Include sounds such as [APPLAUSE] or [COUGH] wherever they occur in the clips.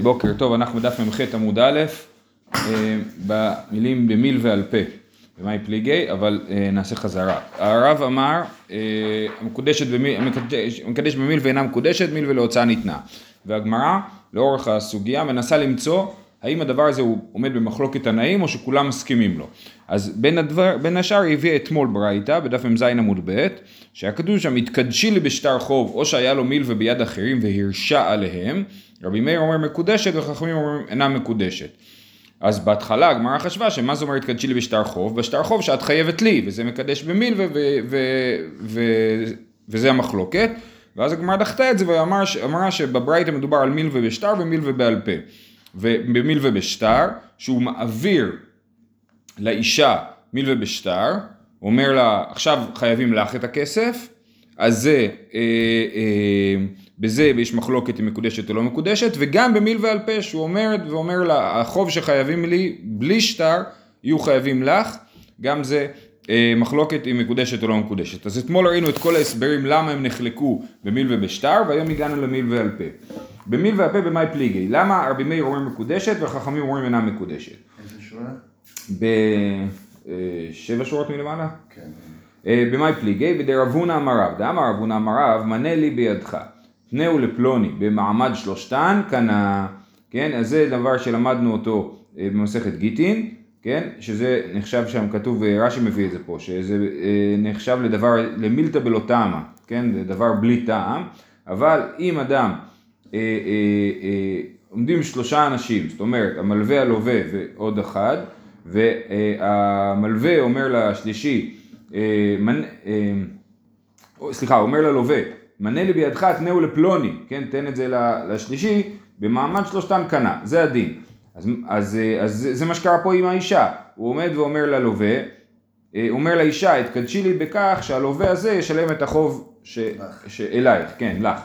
בוקר טוב, אנחנו בדף מ"ח עמוד א', אה, במילים במיל ועל פה, במאי פליגי, אבל אה, נעשה חזרה. הרב אמר, אה, המקודשת במיל, המקדש, במיל ואינה מקודשת, מיל ולהוצאה ניתנה. והגמרא, לאורך הסוגיה, מנסה למצוא האם הדבר הזה הוא עומד במחלוקת תנאים או שכולם מסכימים לו. אז בין, הדבר, בין השאר היא הביאה אתמול ברייתא, בדף מ"ז עמוד ב', שהיה כתוב שם, התקדשי לי בשטר חוב, או שהיה לו מיל וביד אחרים והרשה עליהם, רבי מאיר אומר מקודשת וחכמים אומרים אינה מקודשת. אז בהתחלה הגמרא חשבה שמה זאת אומרת תקדשי לי בשטר חוב? בשטר חוב שאת חייבת לי, וזה מקדש במיל ו- ו- ו- וזה המחלוקת. ואז הגמרא דחתה את זה ואמרה שבברייתא מדובר על מיל ובשטר ומיל ובעל פה. ובמיל ובשטר, שהוא מעביר לאישה מיל ובשטר, אומר לה עכשיו חייבים לך את הכסף, אז זה, אה, אה, בזה יש מחלוקת אם מקודשת או לא מקודשת, וגם במיל ועל פה שהוא אומר ואומר לה החוב שחייבים לי בלי שטר יהיו חייבים לך, גם זה אה, מחלוקת אם מקודשת או לא מקודשת. אז אתמול ראינו את כל ההסברים למה הם נחלקו במיל ובשטר, והיום הגענו למיל ועל פה. במיל ועל פה במאי פליגי, למה רבי מאיר אומר מקודשת והחכמים אומרים אינה מקודשת? איזה שורה? בשבע שורות מלמעלה? כן. אה, במאי פליגי בדרבונה אמריו, דאמר רבונה אמריו, מנה לי בידך, תנאו לפלוני, במעמד שלושתן קנה, כן, אז זה דבר שלמדנו אותו אה, במסכת גיטין, כן, שזה נחשב שם, כתוב, אה, רש"י מביא את זה פה, שזה נחשב לדבר, למילתא בלא טעמה, כן, זה דבר בלי טעם, אבל אם אדם, אה, אה, אה, עומדים שלושה אנשים, זאת אומרת, המלווה הלווה ועוד אחד, והמלווה אומר לשלישי, אה, מנ... אה, סליחה, אומר ללווה, מנה לי בידך תנאו לפלוני, כן, תן את זה לשלישי, במעמד שלושתן קנה, זה הדין. אז, אז, אה, אז זה, זה מה שקרה פה עם האישה, הוא עומד ואומר ללווה, הוא אומר לאישה, התקדשי לי בכך שהלווה הזה ישלם את החוב ש... ש... אלייך, כן, לך.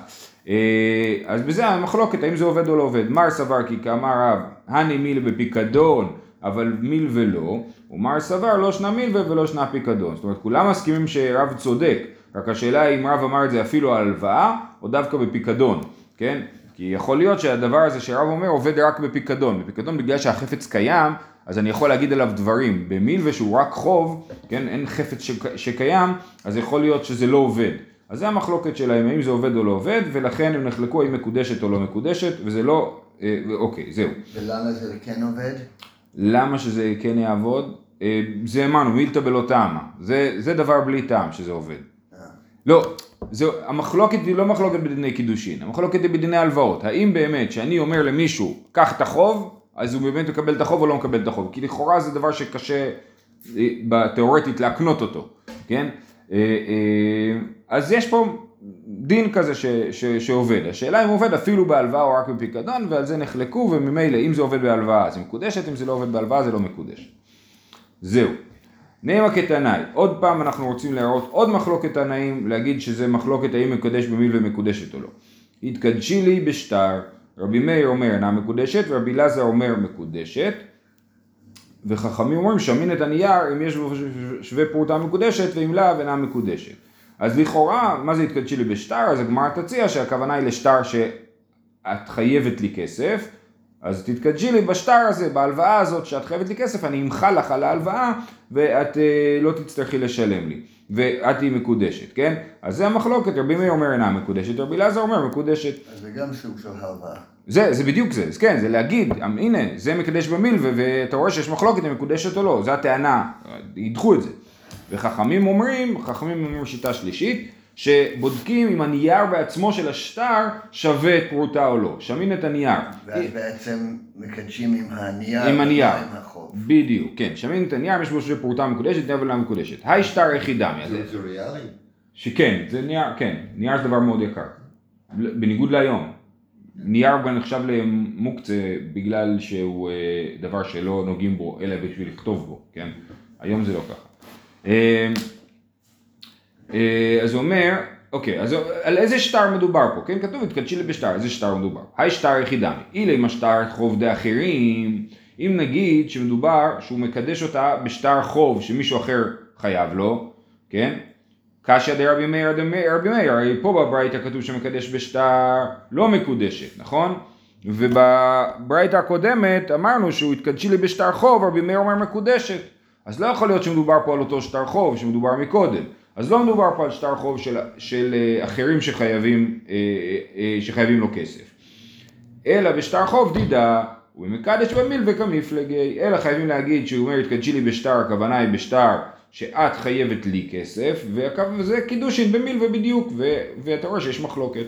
אז בזה המחלוקת, האם זה עובד או לא עובד. מר סבר כי כאמר רב, הני מיל בפיקדון, אבל מיל ולא, ומר סבר לא שנה מילווה ולא שנה פיקדון. זאת אומרת, כולם מסכימים שרב צודק, רק השאלה היא אם רב אמר את זה אפילו על הלוואה, או דווקא בפיקדון, כן? כי יכול להיות שהדבר הזה שרב אומר עובד רק בפיקדון. בפיקדון בגלל שהחפץ קיים, אז אני יכול להגיד עליו דברים. במילווה שהוא רק חוב, כן, אין חפץ שק, שקיים, אז יכול להיות שזה לא עובד. אז זה המחלוקת שלהם, האם זה עובד או לא עובד, ולכן הם נחלקו האם מקודשת או לא מקודשת, וזה לא, אה, אוקיי, זהו. ולמה זה כן עובד? למה שזה כן יעבוד? אה, זה אמרנו, מילתא בלא טעמה. זה, זה דבר בלי טעם שזה עובד. אה. לא, זה, המחלוקת היא לא מחלוקת בדיני קידושין, המחלוקת היא בדיני הלוואות. האם באמת שאני אומר למישהו, קח את החוב, אז הוא באמת מקבל את החוב או לא מקבל את החוב? כי לכאורה זה דבר שקשה אה, תיאורטית להקנות אותו, כן? אז יש פה דין כזה ש, ש, שעובד. השאלה אם הוא עובד אפילו בהלוואה או רק בפיקדון, ועל זה נחלקו, וממילא אם זה עובד בהלוואה זה מקודשת, אם זה לא עובד בהלוואה זה לא מקודש. זהו. נעימה כתנאי, עוד פעם אנחנו רוצים להראות עוד מחלוקת תנאים, להגיד שזה מחלוקת האם מקודש במיל ומקודשת או לא. התקדשי לי בשטר, רבי מאיר אומר אינה מקודשת, ורבי אלעזר אומר מקודשת, וחכמים אומרים שמין את הנייר אם יש בו שווה פרוטה מקודשת, ואם לאו אינה מקודשת. אז לכאורה, מה זה התקדשי לי בשטר? אז הגמרא תציע שהכוונה היא לשטר שאת חייבת לי כסף, אז תתקדשי לי בשטר הזה, בהלוואה הזאת שאת חייבת לי כסף, אני אמחל לך על ההלוואה ואת אה, לא תצטרכי לשלם לי, ואת תהיי מקודשת, כן? אז זה המחלוקת, רבי מאיר אומר אינה מקודשת, רבי אלעזר אומר מקודשת. אז זה גם סוג של הלוואה. זה, זה בדיוק זה, אז כן, זה להגיד, הנה, זה מקדש במיל, ואתה רואה שיש מחלוקת אם מקודשת או לא, זו הטענה, ידחו את זה. וחכמים אומרים, חכמים אומרים שיטה שלישית, שבודקים אם הנייר בעצמו של השטר שווה פרוטה או לא, שמין את הנייר. ואז בעצם מקדשים עם הנייר, עם הנייר, עם החוב. בדיוק, כן, שמין את הנייר, יש בו שווה פרוטה מקודשת, נייר ולא מקודשת. היי שטר יחידה, זה ריאלי? שכן, זה נייר, כן, נייר זה דבר מאוד יקר, בניגוד להיום. נייר גם נחשב למוקצה בגלל שהוא אה, דבר שלא נוגעים בו, אלא בשביל לכתוב בו, כן? היום זה לא ככה. אה, אז הוא אומר, אוקיי, אז על איזה שטר מדובר פה? כן, כתוב התקדשי לי בשטר, איזה שטר מדובר? היי שטר יחידה, אילי אם השטר חוב דאחרים, אם נגיד שמדובר שהוא מקדש אותה בשטר חוב שמישהו אחר חייב לו, כן? קשיא דרבי מאיר דרבי מאיר, הרי פה בברייתא כתוב שמקדש בשטר לא מקודשת, נכון? ובברייתא הקודמת אמרנו שהוא התקדשי לי בשטר חוב, רבי מאיר אומר מקודשת. אז לא יכול להיות שמדובר פה על אותו שטר חוב שמדובר מקודם. אז לא מדובר פה על שטר חוב של, של אה, אחרים שחייבים, אה, אה, שחייבים לו כסף. אלא בשטר חוב דידה, הוא מקדש במיל וכמפלגי. אלא חייבים להגיד שהוא אומר התקדשי לי בשטר, הכוונה היא בשטר שאת חייבת לי כסף, וזה קידושין במיל ובדיוק, ו, ואתה רואה שיש מחלוקת.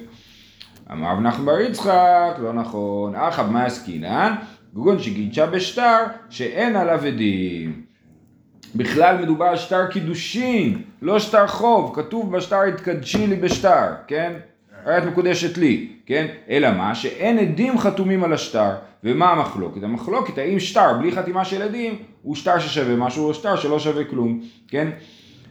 אמר רב נחמן בר יצחק, לא נכון, אחא מה עסקינן? גוגון שגידשה בשטר שאין עליו עדים. בכלל מדובר על שטר קידושין, לא שטר חוב, כתוב בשטר התקדשי לי בשטר, כן? הרי את מקודשת לי, כן? אלא מה? שאין עדים חתומים על השטר. ומה המחלוקת? המחלוקת האם שטר בלי חתימה של עדים הוא שטר ששווה משהו או שטר שלא שווה כלום, כן?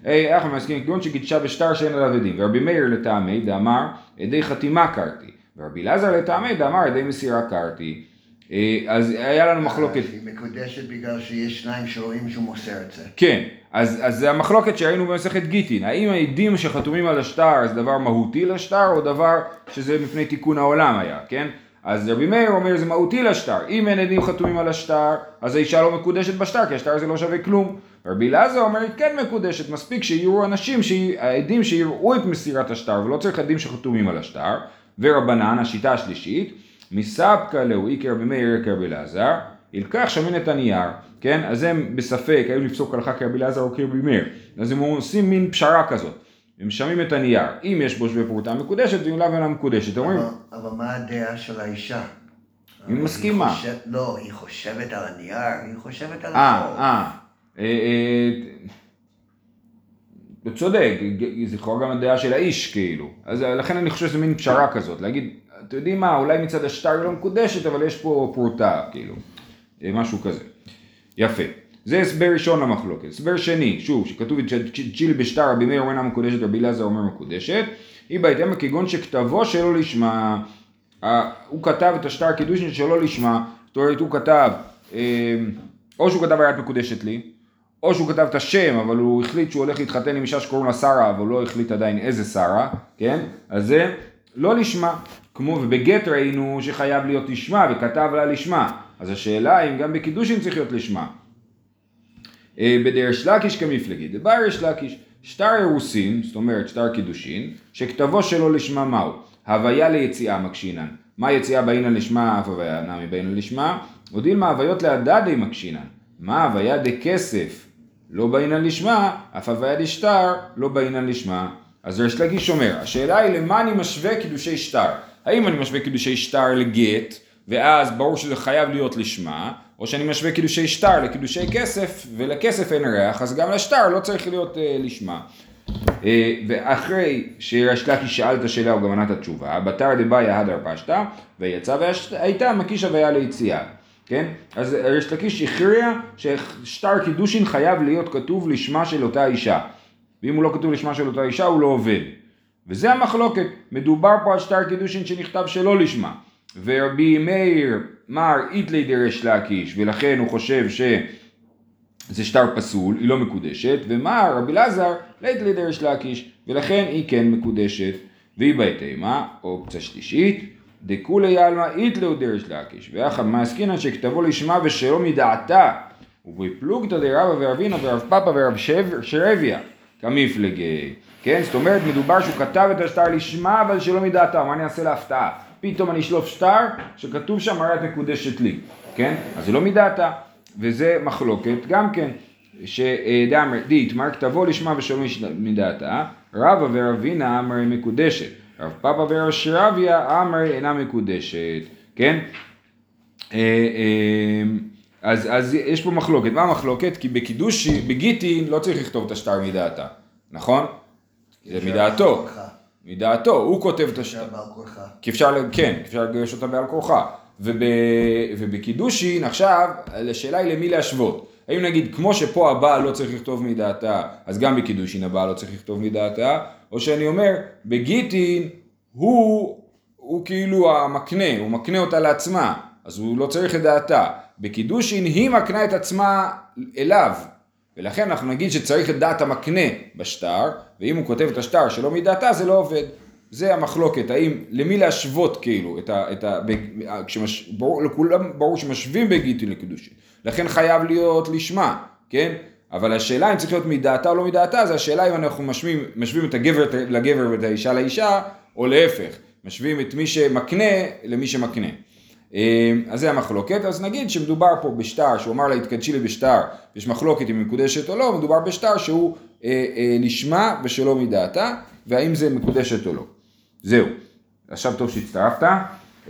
אנחנו מסכימים כגון שגידשה בשטר שאין עליו עדים. ורבי מאיר לטעמי דאמר עדי חתימה קרתי. ורבי אלעזר לטעמי דאמר עדי מסירה קרתי. אה, אז היה לנו מחלוקת. היא מקודשת בגלל שיש שניים שרואים שהוא מוסר את זה. כן, אז, אז זה המחלוקת שראינו במסכת גיטין, האם העדים שחתומים על השטר זה דבר מהותי לשטר או דבר שזה מפני תיקון העולם היה, כן? אז רבי מאיר אומר זה מהותי לשטר, אם אין עדים חתומים על השטר, אז האישה לא מקודשת בשטר, כי השטר זה לא שווה כלום. רבי אלעזר אומר היא כן מקודשת, מספיק שיראו אנשים, העדים שיראו את מסירת השטר, ולא צריך עדים שחתומים על השטר. ורבנן, השיטה השלישית, מספקא לאו איקר רבי מאיר כרבי אלעזר, ילקח שמן את הנייר, כן? אז הם בספק, האם לפסוק הלכה כרבי אלעזר או כרבי מאיר. אז הם עושים מין פשרה כזאת. הם שמים את הנייר, אם יש בו שווה פרוטה מקודשת ואם לאו אינה מקודשת. אבל, אבל מה הדעה של האישה? היא מסכימה. היא חושב, לא, היא חושבת על הנייר, היא חושבת על אה, החור. אה, אה, אתה צודק, זה לכאורה גם הדעה של האיש כאילו. אז לכן אני חושב שזה מין פשרה כזאת, להגיד, אתם יודעים מה, אולי מצד השטר היא לא מקודשת, אבל יש פה פרוטה, כאילו. משהו כזה. יפה. זה הסבר ראשון למחלוקת. הסבר שני, שוב, שכתוב צ'יל בשטר רבי מאיר אומר מקודשת, רבי אלעזר אומר מקודשת, היא בהתאם כגון שכתבו שלא לשמה, הוא כתב את השטר קידושין שלא לשמה, זאת אומרת הוא כתב, או שהוא כתב את מקודשת לי, או שהוא כתב את השם, אבל הוא החליט שהוא הולך להתחתן עם אישה שקוראים לה שרה, אבל לא החליט עדיין איזה שרה, כן? אז זה לא לשמה. כמו ובגט ראינו שחייב להיות לשמה, וכתב לה לשמה. אז השאלה אם גם בקידושין צריך להיות לשמה. בדרש לקיש כמפלגי, דבר יש לקיש, שטר אירוסין, זאת אומרת שטר קידושין, שכתבו שלו לשמה מהו? הוויה ליציאה מקשינן. מה יציאה באינן לשמה, אף הוויה נמי באינן לשמה? ודילמה הוויות להדדי מקשינן. מה הוויה דכסף? לא באינן לשמה, אף הוויה דשטר, לא באינן לשמה. אז ריש לקיש אומר, השאלה היא למה אני משווה קידושי שטר? האם אני משווה קידושי שטר לגט, ואז ברור שזה חייב להיות לשמה, או שאני משווה קידושי שטר לקידושי כסף, ולכסף אין ריח, אז גם לשטר לא צריך להיות אה, לשמה. אה, ואחרי שריש לקיש שאל את השאלה, הוא גם ענה את התשובה, בתר דבעיה הדר פשטה, ויצא והייתה מקיש הוויה ליציאה. כן? אז ריש לקיש הכריע ששטר קידושין חייב להיות כתוב לשמה של אותה אישה. ואם הוא לא כתוב לשמה של אותה אישה הוא לא עובד. וזה המחלוקת, מדובר פה על שטר קידושין שנכתב שלא לשמה. ורבי מאיר מר איתלי דרש לקיש, ולכן הוא חושב שזה שטר פסול, היא לא מקודשת, ומר רבי אלעזר לאיתלי דרש לקיש, ולכן היא כן מקודשת. והיא בהתאמה, אופציה שלישית, דכולי עלמא איתלו דרש לקיש, ואחד מעסקינן שכתבו לשמה ושלא מדעתה, ובפלוגתא דרבא ורבינה ורב פאפא ורב שרביה, כמפלגי. כן, זאת אומרת מדובר שהוא כתב את השטר לשמה אבל שלא מדעתה, מה אני אעשה להפתעה? פתאום אני אשלוף שטר שכתוב שם הרי את מקודשת לי, כן? אז זה לא מדעתה, וזה מחלוקת גם כן, שדאמר, דית, מר כתבו לשמה ושלא מדעתה, רבא ורבינה אמר מקודשת. רב פאפא ורב שרביה אמר אינה מקודשת, כן? אז, אז יש פה מחלוקת, מה המחלוקת? כי בקידוש, בגיטין לא צריך לכתוב את השטר מדעתה, נכון? זה מדעתו, מדעתו, הוא כותב את השטר. בעל כורחה. כי אפשר, כן, אפשר לגרש אותה בעל כורחה. וב, ובקידושין עכשיו, השאלה היא למי להשוות. האם נגיד, כמו שפה הבעל לא צריך לכתוב מדעתה, אז גם בקידושין הבעל לא צריך לכתוב מדעתה, או שאני אומר, בגיטין הוא, הוא כאילו המקנה, הוא מקנה אותה לעצמה, אז הוא לא צריך את דעתה. בקידושין היא מקנה את עצמה אליו, ולכן אנחנו נגיד שצריך את דעת המקנה בשטר, ואם הוא כותב את השטר שלא מדעתה זה לא עובד. זה המחלוקת, האם, למי להשוות כאילו, את ה... את ה ב- כשמש, ברור, לכולם ברור שמשווים בגיטין לקידושין, לכן חייב להיות לשמה, כן? אבל השאלה אם צריך להיות מדעתה או לא מדעתה, זה השאלה אם אנחנו משווים, משווים את הגבר לגבר ואת האישה לאישה, או להפך, משווים את מי שמקנה למי שמקנה. אה, אז זה המחלוקת, אז נגיד שמדובר פה בשטר, שהוא אמר לה התקדשי לי בשטר, יש מחלוקת אם היא מקודשת או לא, מדובר בשטר שהוא אה, אה, לשמה ושלא מדעתה, והאם זה מקודשת או לא. זהו. עכשיו טוב שהצטרפת. אה,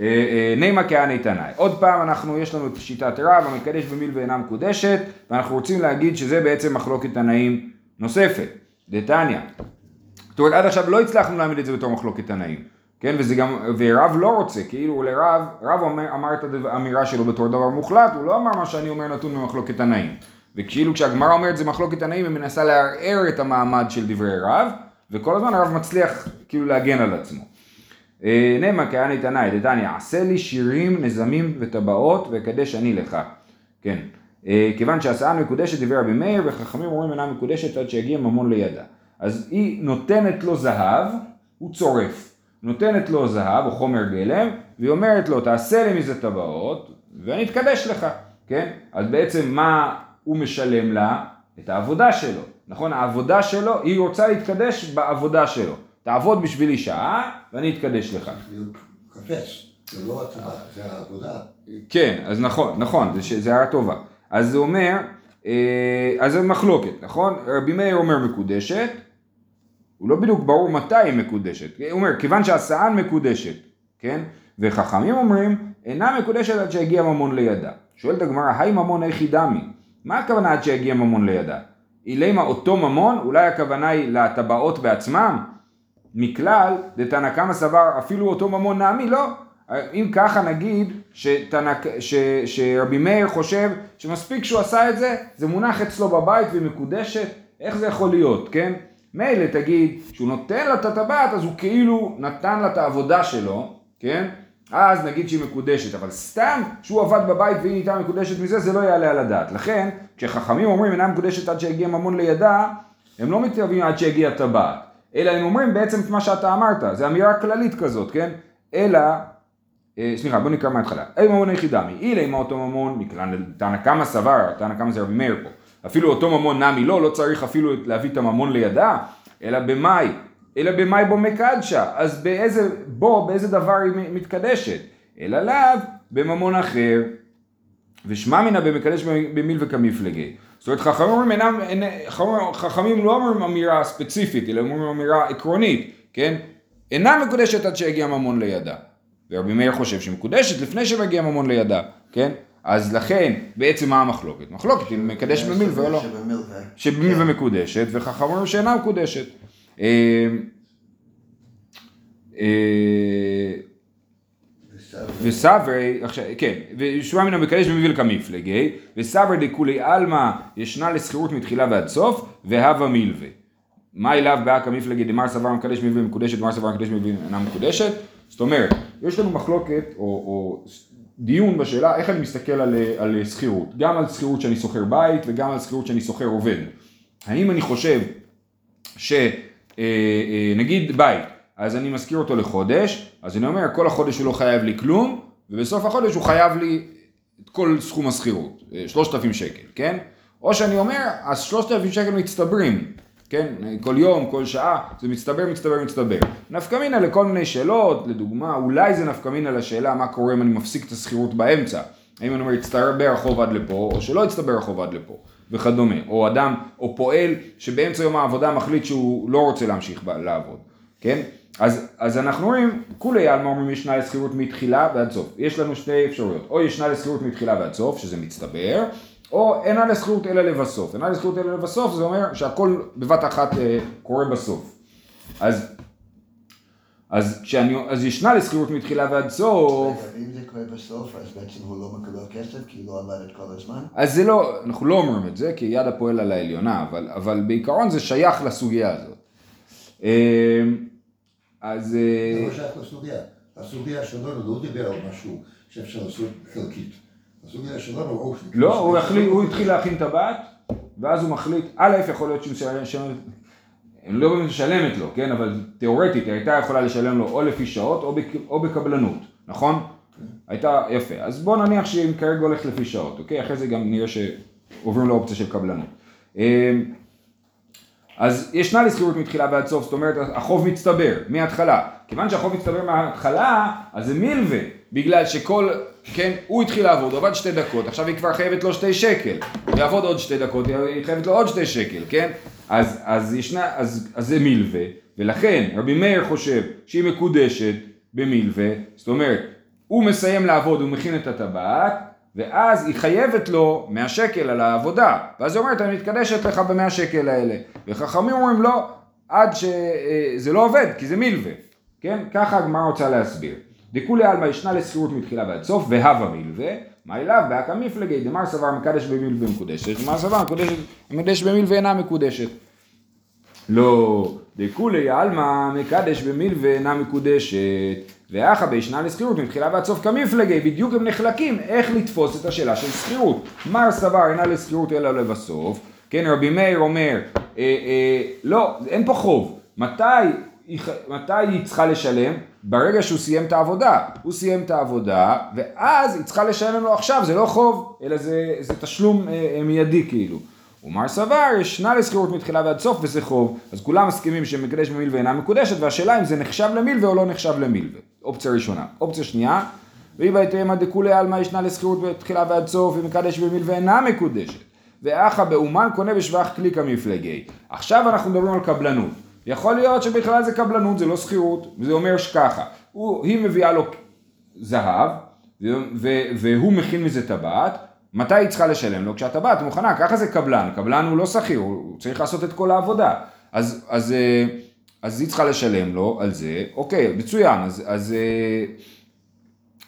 אה, נימה כהני תנאי. עוד פעם אנחנו, יש לנו את שיטת רב, המקדש במיל ואינה מקודשת, ואנחנו רוצים להגיד שזה בעצם מחלוקת תנאים נוספת. דתניא. זאת אומרת, עד עכשיו לא הצלחנו להעמיד את זה בתור מחלוקת תנאים. כן, וזה גם, ורב לא רוצה, כאילו לרב, רב אומר, אמר את האמירה שלו בתור דבר מוחלט, הוא לא אמר מה שאני אומר נתון במחלוקת תנאים. וכאילו כשהגמרא אומרת זה מחלוקת תנאים, היא מנסה לערער את המעמד של דברי רב, וכל הזמן הרב מצליח כאילו להגן על עצמו. אה, נאמר כהני תנאי, דתניא, עשה לי שירים, נזמים וטבעות, ואקדש אני לך. כן. אה, כיוון שהסאה מקודשת דברי רבי מאיר, וחכמים אומרים אינה מקודשת עד שיגיע ממון לידה. אז היא נותנת לו זהב, הוא צורף. נותנת לו זהב או חומר גלם, והיא אומרת לו תעשה לי מזה טבעות, ואני אתקדש לך, כן? אז בעצם מה הוא משלם לה? את העבודה שלו, נכון? העבודה שלו, היא רוצה להתקדש בעבודה שלו. תעבוד בשבילי שעה, ואני אתקדש לך. חפש, זה לא הצבא, זה העבודה. כן, אז נכון, נכון, זה הערה טובה. אז זה אומר, אה, אז זה מחלוקת, נכון? רבי מאיר אומר מקודשת, הוא לא בדיוק ברור מתי היא מקודשת. הוא אומר, כיוון שהסען מקודשת, כן? וחכמים אומרים, אינה מקודשת עד שיגיע ממון לידה. שואלת הגמרא, היי ממון איכי דמי? מה הכוונה עד שיגיע ממון לידה? אילמה אותו ממון, אולי הכוונה היא לטבעות בעצמם? מכלל, דתנא קמא סבר אפילו אותו ממון נעמי, לא. אם ככה נגיד שתנא, ש, שרבי מאיר חושב שמספיק שהוא עשה את זה, זה מונח אצלו בבית והיא מקודשת, איך זה יכול להיות, כן? מילא תגיד שהוא נותן לה את הטבעת אז הוא כאילו נתן לה את העבודה שלו, כן? אז נגיד שהיא מקודשת, אבל סתם שהוא עבד בבית והיא נהייתה מקודשת מזה, זה לא יעלה על הדעת. לכן, כשחכמים אומרים אינה מקודשת עד שיגיע ממון לידה, הם לא מתכוונים עד שיגיע טבעת, אלא הם אומרים בעצם את מה שאתה אמרת, זה אמירה כללית כזאת, כן? אלא, אה, סליחה, בוא נקרא מההתחלה. אי ממון היחידה מי, אילי מה אותו ממון, מכלל תנא קמא סבר, תנא קמא זה רבי מאיר פה. אפילו אותו ממון נמי לא, לא צריך אפילו להביא את הממון לידה, אלא במאי, אלא במאי בו מקדשה, אז באיזה, בו, באיזה דבר היא מתקדשת, אלא לאו בממון אחר, ושמע מינא במקדש במיל וכמפלגי. זאת אומרת חכמים אינם, חכמים- חכמים לא אומרים אמירה ספציפית, אלא אומרים אמירה עקרונית, כן? אינה מקודשת עד שיגיע ממון לידה. ורבי מאיר חושב שהיא מקודשת לפני שמגיע ממון לידה, כן? אז לכן, בעצם מה המחלוקת? מחלוקת אם מקדש במיל ולא לא. שבמיל ו... שבמיל ומקודשת, וחכמים אומרים שאינה מקודשת. אה, אה, וסברי, כן, ושמע מן המקדש במיל כמפלגי, וסברי דכולי עלמא ישנה לשכירות מתחילה ועד סוף, והווה מילווה. מה אליו באה כמפלגי דמר סבר מקדש מילווה מקודשת, דמר סבר מקדש מילווה אינה מקודשת? זאת אומרת, יש לנו מחלוקת, או, או דיון בשאלה איך אני מסתכל על, שכירות, גם על שכירות שאני שוכר בית וגם על שכירות שאני שוכר עובד. האם אני חושב שנגיד בית, אז אני משכיר אותו לחודש, אז אני אומר כל החודש הוא לא חייב לי כלום, ובסוף החודש הוא חייב לי את כל סכום השכירות, אה, 3,000 שקל, כן? או שאני אומר, אז 3,000 שקל מצטברים, כן? כל יום, כל שעה, זה מצטבר, מצטבר, מצטבר. נפקא מינה לכל מיני שאלות, לדוגמה, אולי זה נפקא מינה לשאלה מה קורה אם אני מפסיק את השכירות באמצע. האם אני אומר, יצטבר החוב עד לפה, או שלא יצטבר החוב עד לפה, וכדומה. או אדם, או פועל שבאמצע יום העבודה מחליט שהוא לא רוצה להמשיך לעבוד, כן? אז, אז אנחנו רואים, כולי עלמא אומרים ישנה לשכירות מתחילה ועד סוף. יש לנו שתי אפשרויות, או ישנה לשכירות מתחילה ועד סוף, שזה מצטבר, או אינה לשכירות אלא לבסוף. אינה לשכירות אלא לבסוף זה אומר שהכל בבת אחת אה, קורה בסוף. אז, אז, כשאני, אז ישנה לשכירות מתחילה ועד סוף, רגע, ואם זה קורה בסוף, אז בעצם הוא לא מקבל כסף כי הוא לא עבד את כל הזמן? אז זה לא, אנחנו לא אומרים את זה, כי יד הפועל על העליונה, אבל, אבל בעיקרון זה שייך לסוגיה הזאת. אה, אז... זה לא שייך לסוגיה. הסוגיה שלנו לא דיבר על משהו שאפשר לעשות חלקית. לא, הוא, החליט, הוא התחיל להכין טבעת, ואז הוא מחליט, א', יכול להיות שהוא... ש... הם לא באמת משלמת לו, כן? אבל תיאורטית היא הייתה יכולה לשלם לו או לפי שעות או, או בקבלנות, נכון? הייתה, יפה. אז בוא נניח שהיא כרגע הולכת לפי שעות, אוקיי? אחרי זה גם נראה שעוברים לאופציה של קבלנות. אה, אז ישנה לשכירות מתחילה ועד סוף, זאת אומרת החוב מצטבר מההתחלה. כיוון שהחוב מצטבר מההתחלה, אז זה מילווה, בגלל שכל, כן, הוא התחיל לעבוד, עבד שתי דקות, עכשיו היא כבר חייבת לו שתי שקל. הוא יעבוד עוד שתי דקות, היא חייבת לו עוד שתי שקל, כן? אז, אז, ישנה, אז, אז זה מילווה, ולכן רבי מאיר חושב שהיא מקודשת במילווה, זאת אומרת, הוא מסיים לעבוד, הוא מכין את הטבעת, ואז היא חייבת לו 100 שקל על העבודה, ואז היא אומרת, אני מתקדשת לך ב-100 שקל האלה. וחכמים אומרים, לא, עד שזה לא עובד, כי זה מילווה, כן? ככה הגמרא רוצה להסביר. דכולי עלמא ישנה לשכירות מתחילה ועד סוף, והווה מילווה, מה אליו? באקא מפלגי, דמר סבר מקדש במילווה מקודשת, דמר סבר מקדש במילווה אינה מקודשת. לא, דכולי עלמא מקדש במילווה אינה מקודשת, ואחא בישנה לשכירות מתחילה ועד סוף כמפלגי, בדיוק הם נחלקים איך לתפוס את השאלה של שכירות. מר סבר אינה לשכירות אלא לבסוף, כן רבי מאיר אומר, אה, אה, לא, אין פה חוב, מתי מתי היא צריכה לשלם? ברגע שהוא סיים את העבודה. הוא סיים את העבודה, ואז היא צריכה לשלם לו עכשיו, זה לא חוב, אלא זה, זה תשלום אה, אה מיידי כאילו. ומר סבר, ישנה לשכירות מתחילה ועד סוף וזה חוב, אז כולם מסכימים שמקדש במילווה אינה מקודשת, והשאלה אם זה נחשב למילווה או לא נחשב למילווה. אופציה ראשונה. אופציה שנייה, ואי בהתאמה דכולי עלמא ישנה לשכירות מתחילה ועד סוף, ומקדש במילווה אינה מקודשת. ואחא באומן קונה בשבח כלי כמפלגי. עכשיו אנחנו מדברים על קבלנות. יכול להיות שבכלל זה קבלנות, זה לא שכירות, וזה אומר שככה, הוא, היא מביאה לו זהב, והוא מכין מזה טבעת, מתי היא צריכה לשלם לו? כשהטבעת מוכנה, ככה זה קבלן, קבלן הוא לא שכיר, הוא צריך לעשות את כל העבודה. אז, אז, אה, אז היא צריכה לשלם לו על זה, אוקיי, מצוין, אז, אז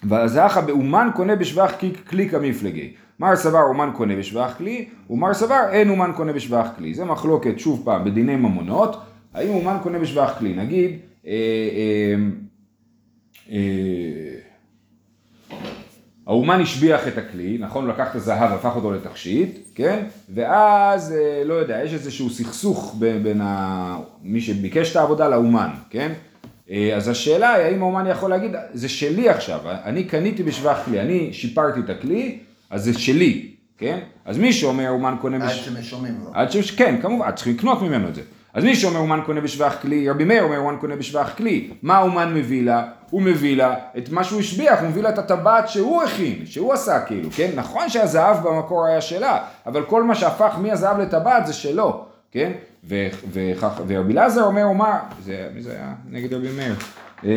ואז אחא באומן קונה בשבח כלי כמפלגי. מר סבר אומן קונה בשבח כלי, ומר סבר אין אומן קונה בשבח כלי. זה מחלוקת, שוב פעם, בדיני ממונות, האם אומן קונה בשבח כלי. נגיד, אה, אה, אה, האומן השביח את הכלי, נכון? הוא לקח את הזהב, הפך אותו לתכשיט, כן? ואז, לא יודע, יש איזשהו סכסוך בין, בין ה... מי שביקש את העבודה לאומן, כן? אז השאלה היא, האם האומן יכול להגיד, זה שלי עכשיו, אני קניתי בשבח כלי, אני שיפרתי את הכלי, אז זה שלי, כן? אז מי שאומר אומן קונה... עד בש... שמשלמים לו. עד ש... כן, כמובן, צריכים לקנות ממנו את זה. אז מי שאומר אומן קונה בשבח כלי, רבי מאיר אומר אומן קונה בשבח כלי. מה האומן מביא לה? הוא מביא לה את מה שהוא השביח, הוא מביא לה את הטבעת שהוא הכין, שהוא עשה כאילו, כן? נכון שהזהב במקור היה שלה, אבל כל מה שהפך מהזהב לטבעת זה שלו, כן? ורבי אלעזר אומר, אומה, זה, מי זה היה? נגד רבי מאיר. אה,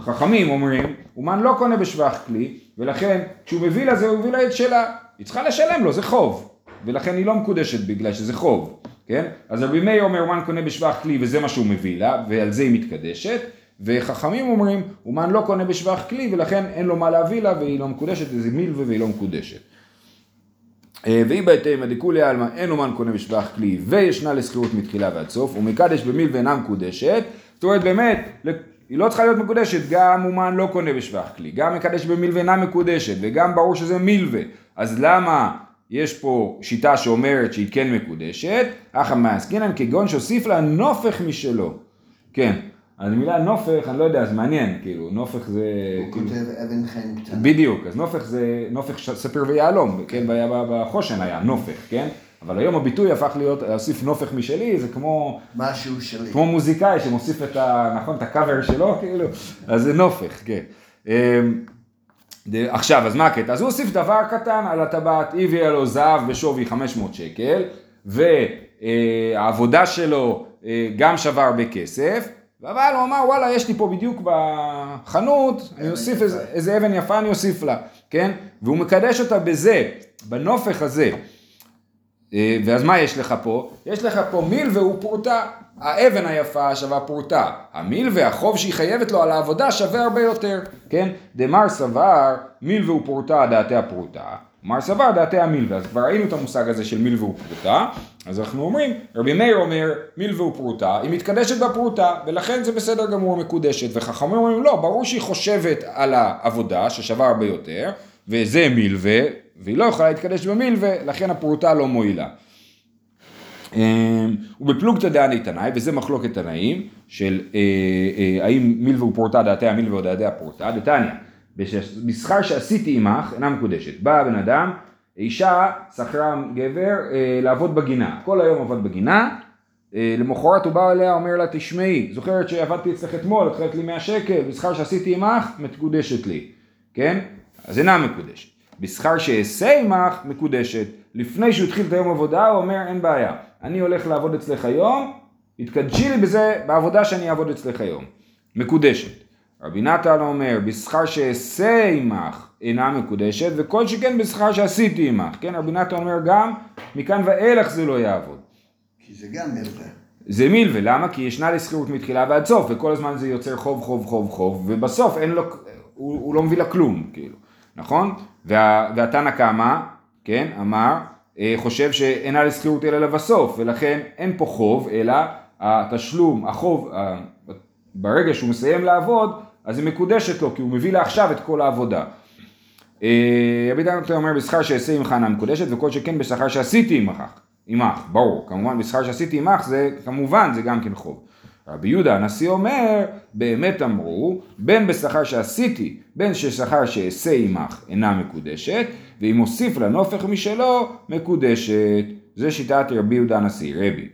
חכמים אומרים, אומן לא קונה בשבח כלי, ולכן כשהוא מביא לה זה, הוא מביא לה את שלה. היא צריכה לשלם לו, זה חוב. ולכן היא לא מקודשת בגלל שזה חוב. כן? אז רבי מאיר אומר אומן קונה בשבח כלי וזה מה שהוא מביא לה ועל זה היא מתקדשת וחכמים אומרים אומן לא קונה בשבח כלי ולכן אין לו מה להביא לה והיא לא מקודשת זה מילווה והיא לא מקודשת. אה, והיא בהתאם דכולי עלמא אין אומן קונה בשבח כלי וישנה לשכירות מתחילה ועד סוף ומקדש במילווה אינה מקודשת זאת אומרת באמת היא לא צריכה להיות מקודשת גם אומן לא קונה בשבח כלי גם מקדש במילווה אינה מקודשת וגם ברור שזה מילווה אז למה יש פה שיטה שאומרת שהיא כן מקודשת, אך המעסקינן כגון שהוסיף לה נופך משלו. כן, אז מילה נופך, אני לא יודע, זה מעניין, כאילו, נופך זה... הוא כאילו... כותב אבן חן קטנה. בדיוק, אז נופך זה נופך ספר ויהלום, כן, בחושן היה נופך, כן? אבל היום הביטוי הפך להיות, להוסיף נופך משלי, זה כמו... משהו שלי. כמו מוזיקאי שמוסיף את ה... נכון, את הקאבר שלו, כאילו, אז זה נופך, כן. אמ, עכשיו, אז מה הקטע? אז הוא הוסיף דבר קטן על הטבעת, הביאה לו זהב בשווי 500 שקל, והעבודה שלו אה, גם שווה הרבה כסף, אבל הוא אמר, וואלה, יש לי פה בדיוק בחנות, אני אוסיף איזה, איזה אבן יפה, אני אוסיף לה, כן? והוא מקדש אותה בזה, בנופך הזה. אה, ואז מה יש לך פה? יש לך פה מיל והוא פרוטה. האבן היפה שווה פרוטה. המיל והחוב שהיא חייבת לו על העבודה שווה הרבה יותר, כן? דמר סבר מיל והוא פרוטה דעתי הפרוטה. מר סבר דעתי המילווה, אז כבר ראינו את המושג הזה של מיל והוא פרוטה, אז אנחנו אומרים, רבי מאיר אומר מיל והוא פרוטה, היא מתקדשת בפרוטה, ולכן זה בסדר גמור מקודשת, וחכמים אומרים לא, ברור שהיא חושבת על העבודה ששווה הרבה יותר, וזה מילווה, והיא לא יכולה להתקדש במילווה, לכן הפרוטה לא מועילה. אה, ובפלוגתא דעני תנאי, וזה מחלוקת תנאים, של אה, אה, האם מילווה ופורתא דעתי המילווה או דעתי הפורתא, דתניא, בשכר שעשיתי עמך אינה מקודשת. בא הבן אדם, אישה שכרה גבר אה, לעבוד בגינה, כל היום עבד בגינה, למחרת הוא בא אליה, אומר לה, תשמעי, זוכרת שעבדתי אצלך אתמול, את חייבת לי 100 שקל, בשכר שעשיתי עמך, מקודשת לי, כן? אז אינה מקודשת. בשכר שאעשה עמך, מקודשת. לפני שהוא התחיל את היום עבודה, הוא אומר, אין בעיה, אני הולך לעבוד אצלך היום, התקדשי לי בזה, בעבודה שאני אעבוד אצלך היום. מקודשת. רבי נתן אומר, בשכר שאעשה עמך אינה מקודשת, וכל שכן בשכר שעשיתי עמך. כן, רבי נתן אומר גם, מכאן ואילך זה לא יעבוד. כי זה גם מלווה. זה מילווה, למה? כי ישנה לי שכירות מתחילה ועד סוף, וכל הזמן זה יוצר חוב, חוב, חוב, חוב, ובסוף אין לו, הוא, הוא לא מביא לה כלום, כאילו, נכון? וה, והתנא קמא, כן, אמר, אה, חושב שאינה לשכירות אלא לבסוף, ולכן אין פה חוב, אלא התשלום, החוב, ברגע שהוא מסיים לעבוד, אז היא מקודשת לו, כי הוא מביא לה עכשיו את כל העבודה. אה, רבי דן אומר בשכר שאעשה עמך אינה מקודשת, וכל שכן בשכר שעשיתי עמך, עמך, ברור, כמובן בשכר שעשיתי עמך זה כמובן זה גם כן חוב. רבי יהודה הנשיא אומר, באמת אמרו, בין בשכר שעשיתי, בין ששכר שאעשה עמך אינה מקודשת, ואם הוסיף לה נופך משלו, מקודשת. זה שיטת רבי יהודה הנשיא, רבי.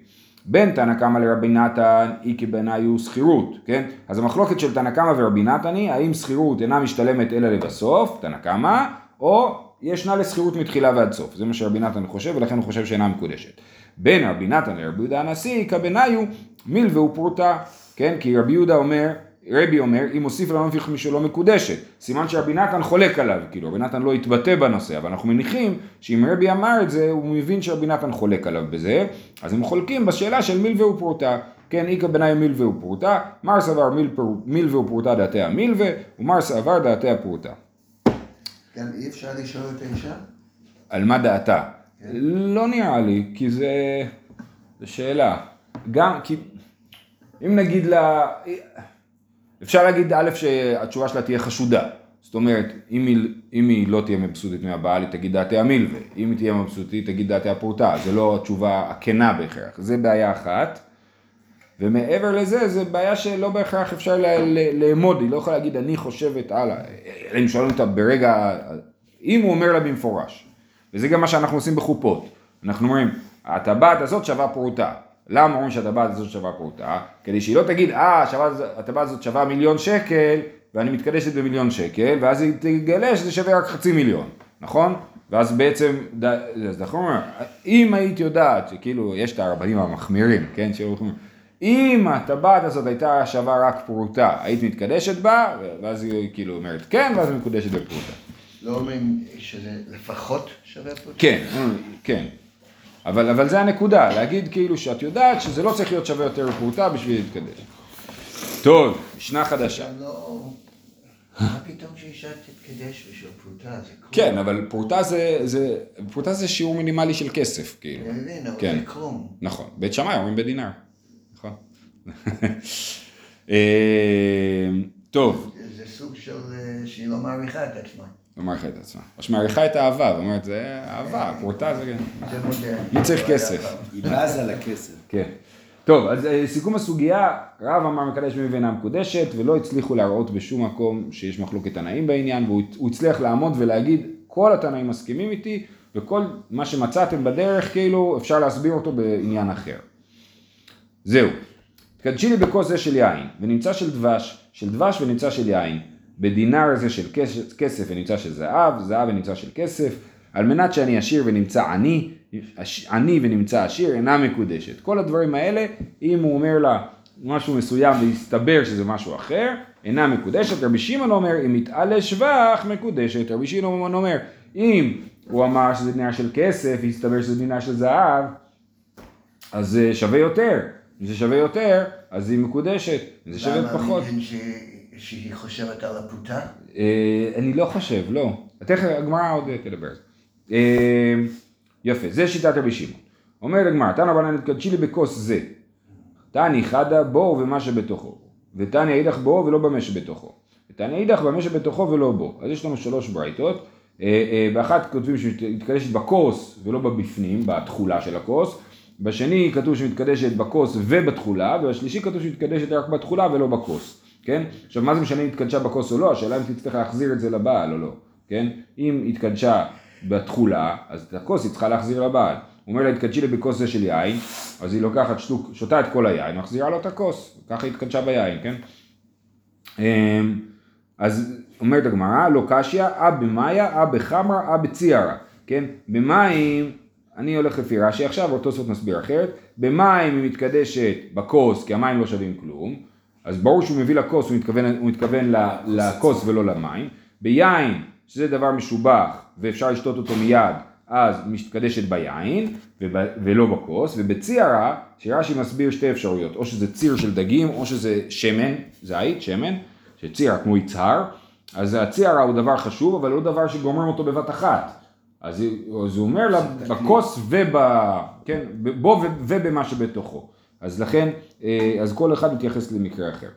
בין תנא קמא לרבי נתן, אי כבעיניי הוא שכירות, כן? אז המחלוקת של תנא קמא ורבי נתן היא, האם שכירות אינה משתלמת אלא לבסוף, תנא קמא, או ישנה לשכירות מתחילה ועד סוף. זה מה שרבי נתן חושב, ולכן הוא חושב שאינה מקודשת. בין רבי נתן לרבי יהודה הנשיא, כבעיניי הוא מילווה ופרוטה, כן? כי רבי יהודה אומר, רבי אומר, אם הוסיף נופך משלו מקודשת. סימן שרבי נתן חולק עליו, כאילו רבי נתן לא התבטא בנושא, אבל אנחנו מניחים שאם רבי אמר את זה, הוא מבין שרבי נתן חולק עליו בזה, אז הם חולקים בשאלה של מילווה ופרוטה. כן, איכא בנאי מילווה ופרוטה, מר סבר מילווה ופרוטה דעתי המילווה, ומר סבר דעתי הפרוטה. גם אי אפשר לשאול את האישה? על מה דעתה? לא נראה לי, כי זה... זה שאלה. גם, כי... אם נגיד לה... אפשר להגיד א' שהתשובה שלה תהיה חשודה. זאת אומרת, אם היא, אם היא לא תהיה מבסוטית מהבעל, היא תגיד דעתי המילווה. אם היא תהיה מבסוטית, תגיד דעתי הפורטה. זה לא התשובה הכנה בהכרח. זה בעיה אחת. ומעבר לזה, זה בעיה שלא בהכרח אפשר לאמוד, היא לא יכולה להגיד אני חושבת הלאה, אם שואלים אותה ברגע, אם הוא אומר לה במפורש, וזה גם מה שאנחנו עושים בחופות, אנחנו אומרים, הטבעת הזאת שווה פרוטה, למה אומרים שהטבעת הזאת שווה פרוטה? כדי שהיא לא תגיד, אה, הטבעת הזאת שווה מיליון שקל, ואני מתקדשת במיליון שקל, ואז היא תגלה שזה שווה רק חצי מיליון, נכון? ואז בעצם, אז אנחנו אומרים, אם היית יודעת, שכאילו, יש את הרבנים המחמירים, כן, שאומרים, אם הטבעת הזאת הייתה שווה רק פרוטה, היית מתקדשת בה, ואז היא כאילו אומרת כן, ואז היא מקודשת בפרוטה. לא אומרים שזה לפחות שווה פה? כן, כן. אבל, אבל זה הנקודה, להגיד כאילו שאת יודעת שזה לא צריך להיות שווה יותר בפרוטה בשביל להתקדש. טוב, משנה חדשה. לא... מה פתאום שאישה תתקדש בשביל פרוטה? זה כלום. כן, אבל פרוטה זה, זה, פרוטה זה שיעור מינימלי של כסף, כאילו. אני מבין, אבל כן. זה כלום. נכון, בית שמאי אומרים בדינר. נכון. [LAUGHS] אה, טוב. זה סוג של... אה, שהיא לא מעריכה את עצמה. לא מעריכה את עצמה. או שמעריכה את האהבה, ואומרת, זה אהבה, פרוטה זה... זה מודרני. מי צריך כסף? היא בזה לכסף. כן. טוב, אז אה, סיכום הסוגיה, רב אמר מקדש מי ואינה מקודשת, ולא הצליחו להראות בשום מקום שיש מחלוקת תנאים בעניין, והוא הוא הצליח לעמוד ולהגיד, כל התנאים מסכימים איתי, וכל מה שמצאתם בדרך, כאילו, אפשר להסביר אותו בעניין אחר. זהו. תקדשי לי בכוס זה של יין, ונמצא של דבש, של דבש ונמצא של יין, בדינר זה של כסף, כסף ונמצא של זהב, זהב ונמצא של כסף, על מנת שאני עשיר ונמצא עני, עני ונמצא עשיר, אינה מקודשת. כל הדברים האלה, אם הוא אומר לה משהו מסוים והסתבר שזה משהו אחר, אינה מקודשת. רבי שמעון אומר, אם יתעלה שבח, מקודשת. רבי שמעון אומר, אם הוא אמר שזה דינר של כסף, והסתבר שזה דינר של זהב, אז זה שווה יותר. אם זה שווה יותר, אז היא מקודשת. אם זה שווה פחות. שהיא חושבת על הפרוטה? אה, אני לא חושב, לא. תכף הגמרא עוד תדבר. אה, יפה, זה שיטת רבי שמעון. אומר הגמרא, תנא רבנן תקדשי לי בכוס זה. תני חדה בו ומה שבתוכו. ותני אידך בו ולא במה שבתוכו. ותני אידך במה שבתוכו ולא בו. אז יש לנו שלוש ברייתות. אה, אה, באחת כותבים שהיא מתקדשת בכוס ולא בבפנים, בתכולה של הכוס. בשני כתוב שמתקדשת בכוס ובתכולה, ובשלישי כתוב שמתקדשת רק בתכולה ולא בכוס, כן? עכשיו מה זה משנה אם התקדשה בכוס או לא? השאלה אם תצטרך להחזיר את זה לבעל או לא, כן? אם התקדשה בתכולה, אז את הכוס היא צריכה להחזיר לבעל. הוא אומר לה, התקדשי לי בכוס זה של יין, אז היא לוקחת שטוק, שותה את כל היין, מחזירה לו את הכוס, ככה היא התקדשה ביין, כן? אמ, אז אומרת הגמרא, לא קשיא, אה במאיה, אה בחמרה, אה בציערא, כן? במים, אני הולך לפי רש"י עכשיו, אותו סוף מסביר אחרת, במים היא מתקדשת בכוס, כי המים לא שווים כלום, אז ברור שהוא מביא לכוס, הוא מתכוון, הוא מתכוון לכוס ולא למים, ביין, שזה דבר משובח ואפשר לשתות אותו מיד, אז מתקדשת ביין ולא בכוס, ובציערא, שרש"י מסביר שתי אפשרויות, או שזה ציר של דגים, או שזה שמן, זית, שמן, שציער כמו יצהר, אז הציערא הוא דבר חשוב, אבל לא דבר שגומרים אותו בבת אחת. אז, אז הוא אומר לה, בכוס וב... כן, בו ובמה שבתוכו. אז לכן, אה, אז כל אחד מתייחס למקרה אחר.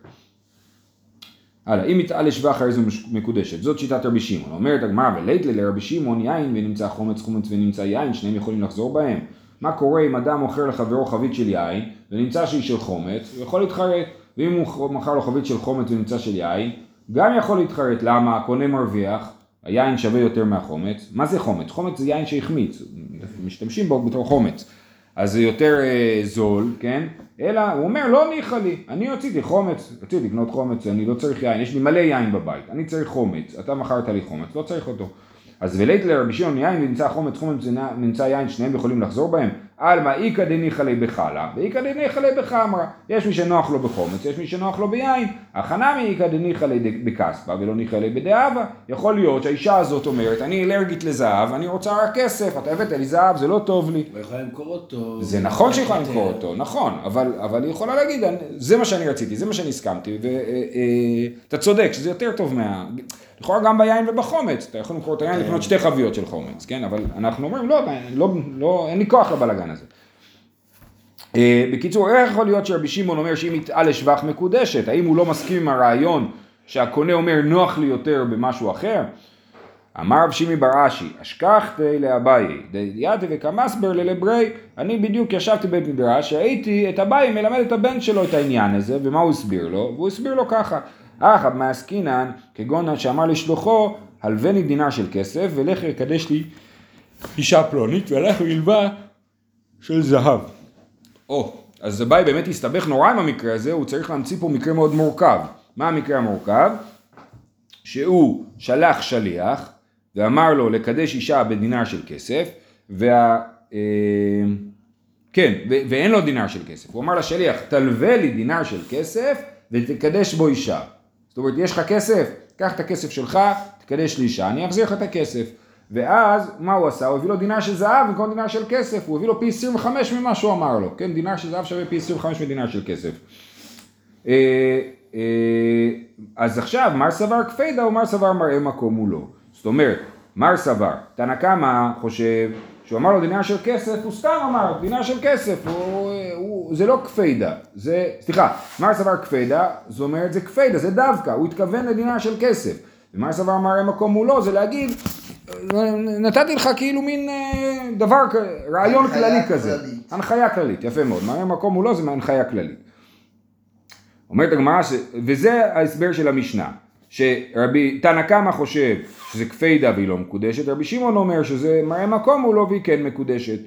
הלאה, אם יתעל לשבח הרי זו מקודשת, זאת שיטת רבי שמעון. אומרת הגמרא ולייטלי לרבי שמעון יין ונמצא חומץ חומץ ונמצא יין, שניהם יכולים לחזור בהם. מה קורה אם אדם מוכר לחברו חבית של יין ונמצא שהיא של חומץ, הוא יכול להתחרט. ואם הוא מכר לו חבית של חומץ ונמצא של יין, גם יכול להתחרט. למה? הקונה מרוויח, היין שווה יותר מהחומץ. מה זה חומץ? חומץ זה יין שהחמיץ, משתמשים בו בתור חומץ. אז זה יותר אה, זול, כן? אלא הוא אומר לא ניחא לי, אני רציתי חומץ, רציתי לקנות חומץ, אני לא צריך יין, יש לי מלא יין בבית, אני צריך חומץ, אתה מכרת לי חומץ, לא צריך אותו. אז ולית לרבי שמעון יין ונמצא חומץ חומץ ונמצא יין, שניהם יכולים לחזור בהם? עלמא איכא דניחא ליה בחלה, ואיכא דניחא ליה בחמרא. יש מי שנוח לו בחומץ, יש מי שנוח לו ביין. הכנמי איכא דניחא ליה בכספא ולא ניחא ליה בדאבה. יכול להיות שהאישה הזאת אומרת, אני אלרגית לזהב, אני רוצה רק כסף, אתה הבאת לי זהב, זה לא טוב לי. הוא יכול למכור אותו. זה נכון שהיא יכולה למכור אותו, נכון, אבל, אבל היא יכולה להגיד, זה מה שאני רציתי, זה מה שאני הסכמתי, ואתה צודק שזה יותר טוב מה... לכאורה גם ביין ובחומץ, אתה יכול למכור את היין לקנות שתי חביות של חומץ, כן? אבל אנחנו אומרים, לא, לא, לא, אין לי כוח לבלאגן הזה. אה, בקיצור, איך יכול להיות שרבי שמעון אומר שאם יטעה לשבח מקודשת, האם הוא לא מסכים עם הרעיון שהקונה אומר נוח לי יותר במשהו אחר? אמר רב שימי בר אשי, אשכחתי לאביי, דיאתי וקמסבר ללברי, אני בדיוק ישבתי בבית מדרש, ראיתי את אביי מלמד את הבן שלו את העניין הזה, ומה הוא הסביר לו? והוא הסביר לו ככה, אחא מעסקינן כגון שאמר לשלוחו הלווני דינר של כסף ולך יקדש לי אישה פלונית והלך וילווה של זהב. או, אז אביי באמת הסתבך נורא עם המקרה הזה, הוא צריך להמציא פה מקרה מאוד מורכב. מה המקרה המורכב? שהוא שלח שליח ואמר לו לקדש אישה בדינר של כסף וה... אה, כן, ואין לו דינר של כסף. הוא אמר לשליח, תלווה לי דינר של כסף ותקדש בו אישה. זאת אומרת, יש לך כסף, קח את הכסף שלך, תקדש לי אישה, אני אחזיר לך את הכסף. ואז, מה הוא עשה? הוא הביא לו דינר של זהב במקום דינר של כסף, הוא הביא לו פי 25 ממה שהוא אמר לו, כן? דינר של זהב שווה פי 25 מדינר של כסף. אה, אה, אז עכשיו, מר סבר כפידה או מר סבר מראה מקום לא. זאת אומרת, מר סבר, תנא קמא חושב שהוא אמר לו דינר של כסף, הוא סתם אמר דינר של כסף, הוא, הוא, זה לא כפידה, זה, סליחה, מר סבר כפידה, זאת אומרת זה כפידה, זה דווקא, הוא התכוון לדינר של כסף. ומר סבר מראה מקום מולו זה להגיד, נתתי לך כאילו מין אה, דבר, רעיון כללי כזה, הנחיה כללית, יפה מאוד, מראה מקום מולו זה הנחיה כללית. אומרת הגמרא, וזה ההסבר של המשנה. שרבי תנא קמא חושב שזה כפידה והיא לא מקודשת, רבי שמעון אומר שזה מראה מקום הוא לא והיא כן מקודשת.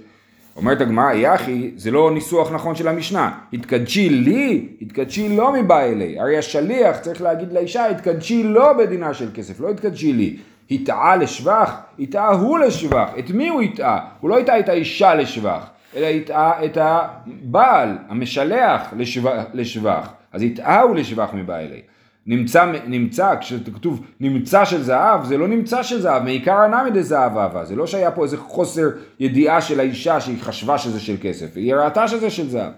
אומרת הגמרא, יחי, זה לא ניסוח נכון של המשנה. התקדשי לי, התקדשי לא מבא אלי. הרי השליח צריך להגיד לאישה, התקדשי לא בדינה של כסף, לא התקדשי לי. הטעה לשבח, הטעה הוא לשבח. את מי הוא הטעה? הוא לא הטעה את האישה לשבח, אלא הטעה את הבעל, המשלח לשבח. לשבח. אז הטעה הוא לשבח מבא אלי. נמצא, נמצא, כשכתוב נמצא של זהב, זה לא נמצא של זהב, מעיקר הנמי דזהב אהבה, זה לא שהיה פה איזה חוסר ידיעה של האישה שהיא חשבה שזה של כסף, היא ראתה שזה של זהב.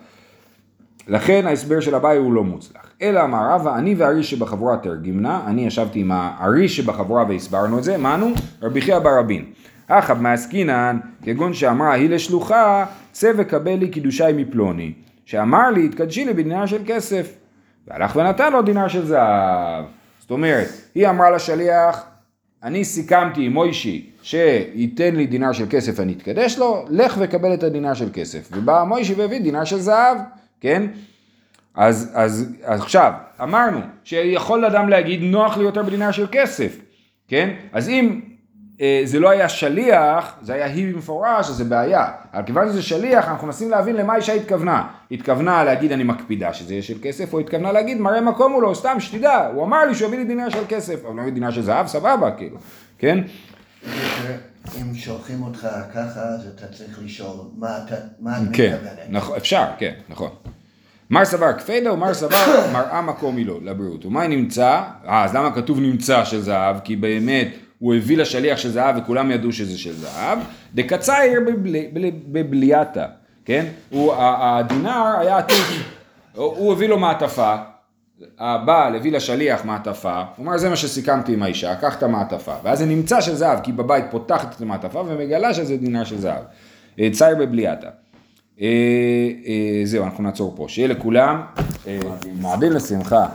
לכן ההסבר של אביי הוא לא מוצלח. אלא אמר רבא, אני והארי שבחבורה תרגמנה, אני ישבתי עם הארי שבחבורה והסברנו את זה, מנו? רבי חייא ברבין. אחאב מעסקינן, כגון שאמרה היא לשלוחה, צא וקבל לי קידושי מפלוני, שאמר לי, התקדשי לי בדינה של כסף. והלך ונתן לו דינר של זהב. זאת אומרת, היא אמרה לשליח, אני סיכמתי עם מוישי שייתן לי דינר של כסף אני אתקדש לו, לך וקבל את הדינר של כסף. ובא מוישי והביא דינר של זהב, כן? אז, אז, אז עכשיו, אמרנו שיכול אדם להגיד נוח לי יותר בדינר של כסף, כן? אז אם אה, זה לא היה שליח, זה היה היא במפורש, אז זה בעיה. אבל כיוון שזה שליח, אנחנו מנסים להבין למה אישה התכוונה. התכוונה להגיד אני מקפידה שזה יהיה של כסף, או התכוונה להגיד מראה מקום הוא לא, סתם שתדע, הוא אמר לי שהוא יביא לי דינר של כסף, אבל לא יביא דינר של זהב, סבבה, כאילו, כן? אם שולחים אותך ככה, אז אתה צריך לשאול מה אתה מה את כן, מתכוונת. נכון, אפשר, כן, נכון. מר סבר כפדה ומר סבר [COUGHS] מראה מקום היא לו, לבריאות. ומה נמצא? אה, אז למה כתוב נמצא של זהב? כי באמת הוא הביא לשליח של זהב וכולם ידעו שזה של זהב. דקצייר בבלי- בלי- בבליאתה, כן? הוא, הדינר היה הוא הוא הביא לו מעטפה, הבעל הביא לשליח מעטפה, הוא אמר זה מה שסיכמתי עם האישה, קח את המעטפה, ואז זה נמצא של זהב, כי בבית פותחת את המעטפה ומגלה שזה דינר של זהב. אה, צייר בבליאתה. אה, אה, זהו, אנחנו נעצור פה. שיהיה לכולם אה, מועדים לשמחה.